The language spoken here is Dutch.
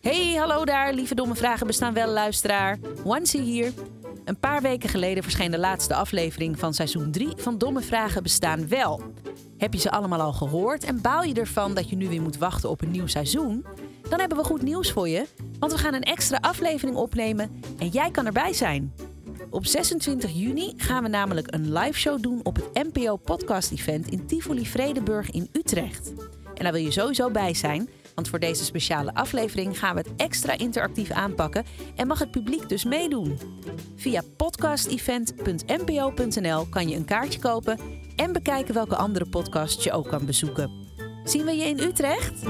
Hey, hallo daar, lieve domme vragen bestaan wel, luisteraar. Onesie hier. Een paar weken geleden verscheen de laatste aflevering van seizoen 3 van Domme Vragen bestaan wel. Heb je ze allemaal al gehoord en baal je ervan dat je nu weer moet wachten op een nieuw seizoen? Dan hebben we goed nieuws voor je, want we gaan een extra aflevering opnemen en jij kan erbij zijn. Op 26 juni gaan we namelijk een live show doen op het NPO Podcast Event in Tivoli Vredenburg in Utrecht. En daar wil je sowieso bij zijn, want voor deze speciale aflevering gaan we het extra interactief aanpakken en mag het publiek dus meedoen. Via podcastevent.npo.nl kan je een kaartje kopen en bekijken welke andere podcasts je ook kan bezoeken. Zien we je in Utrecht?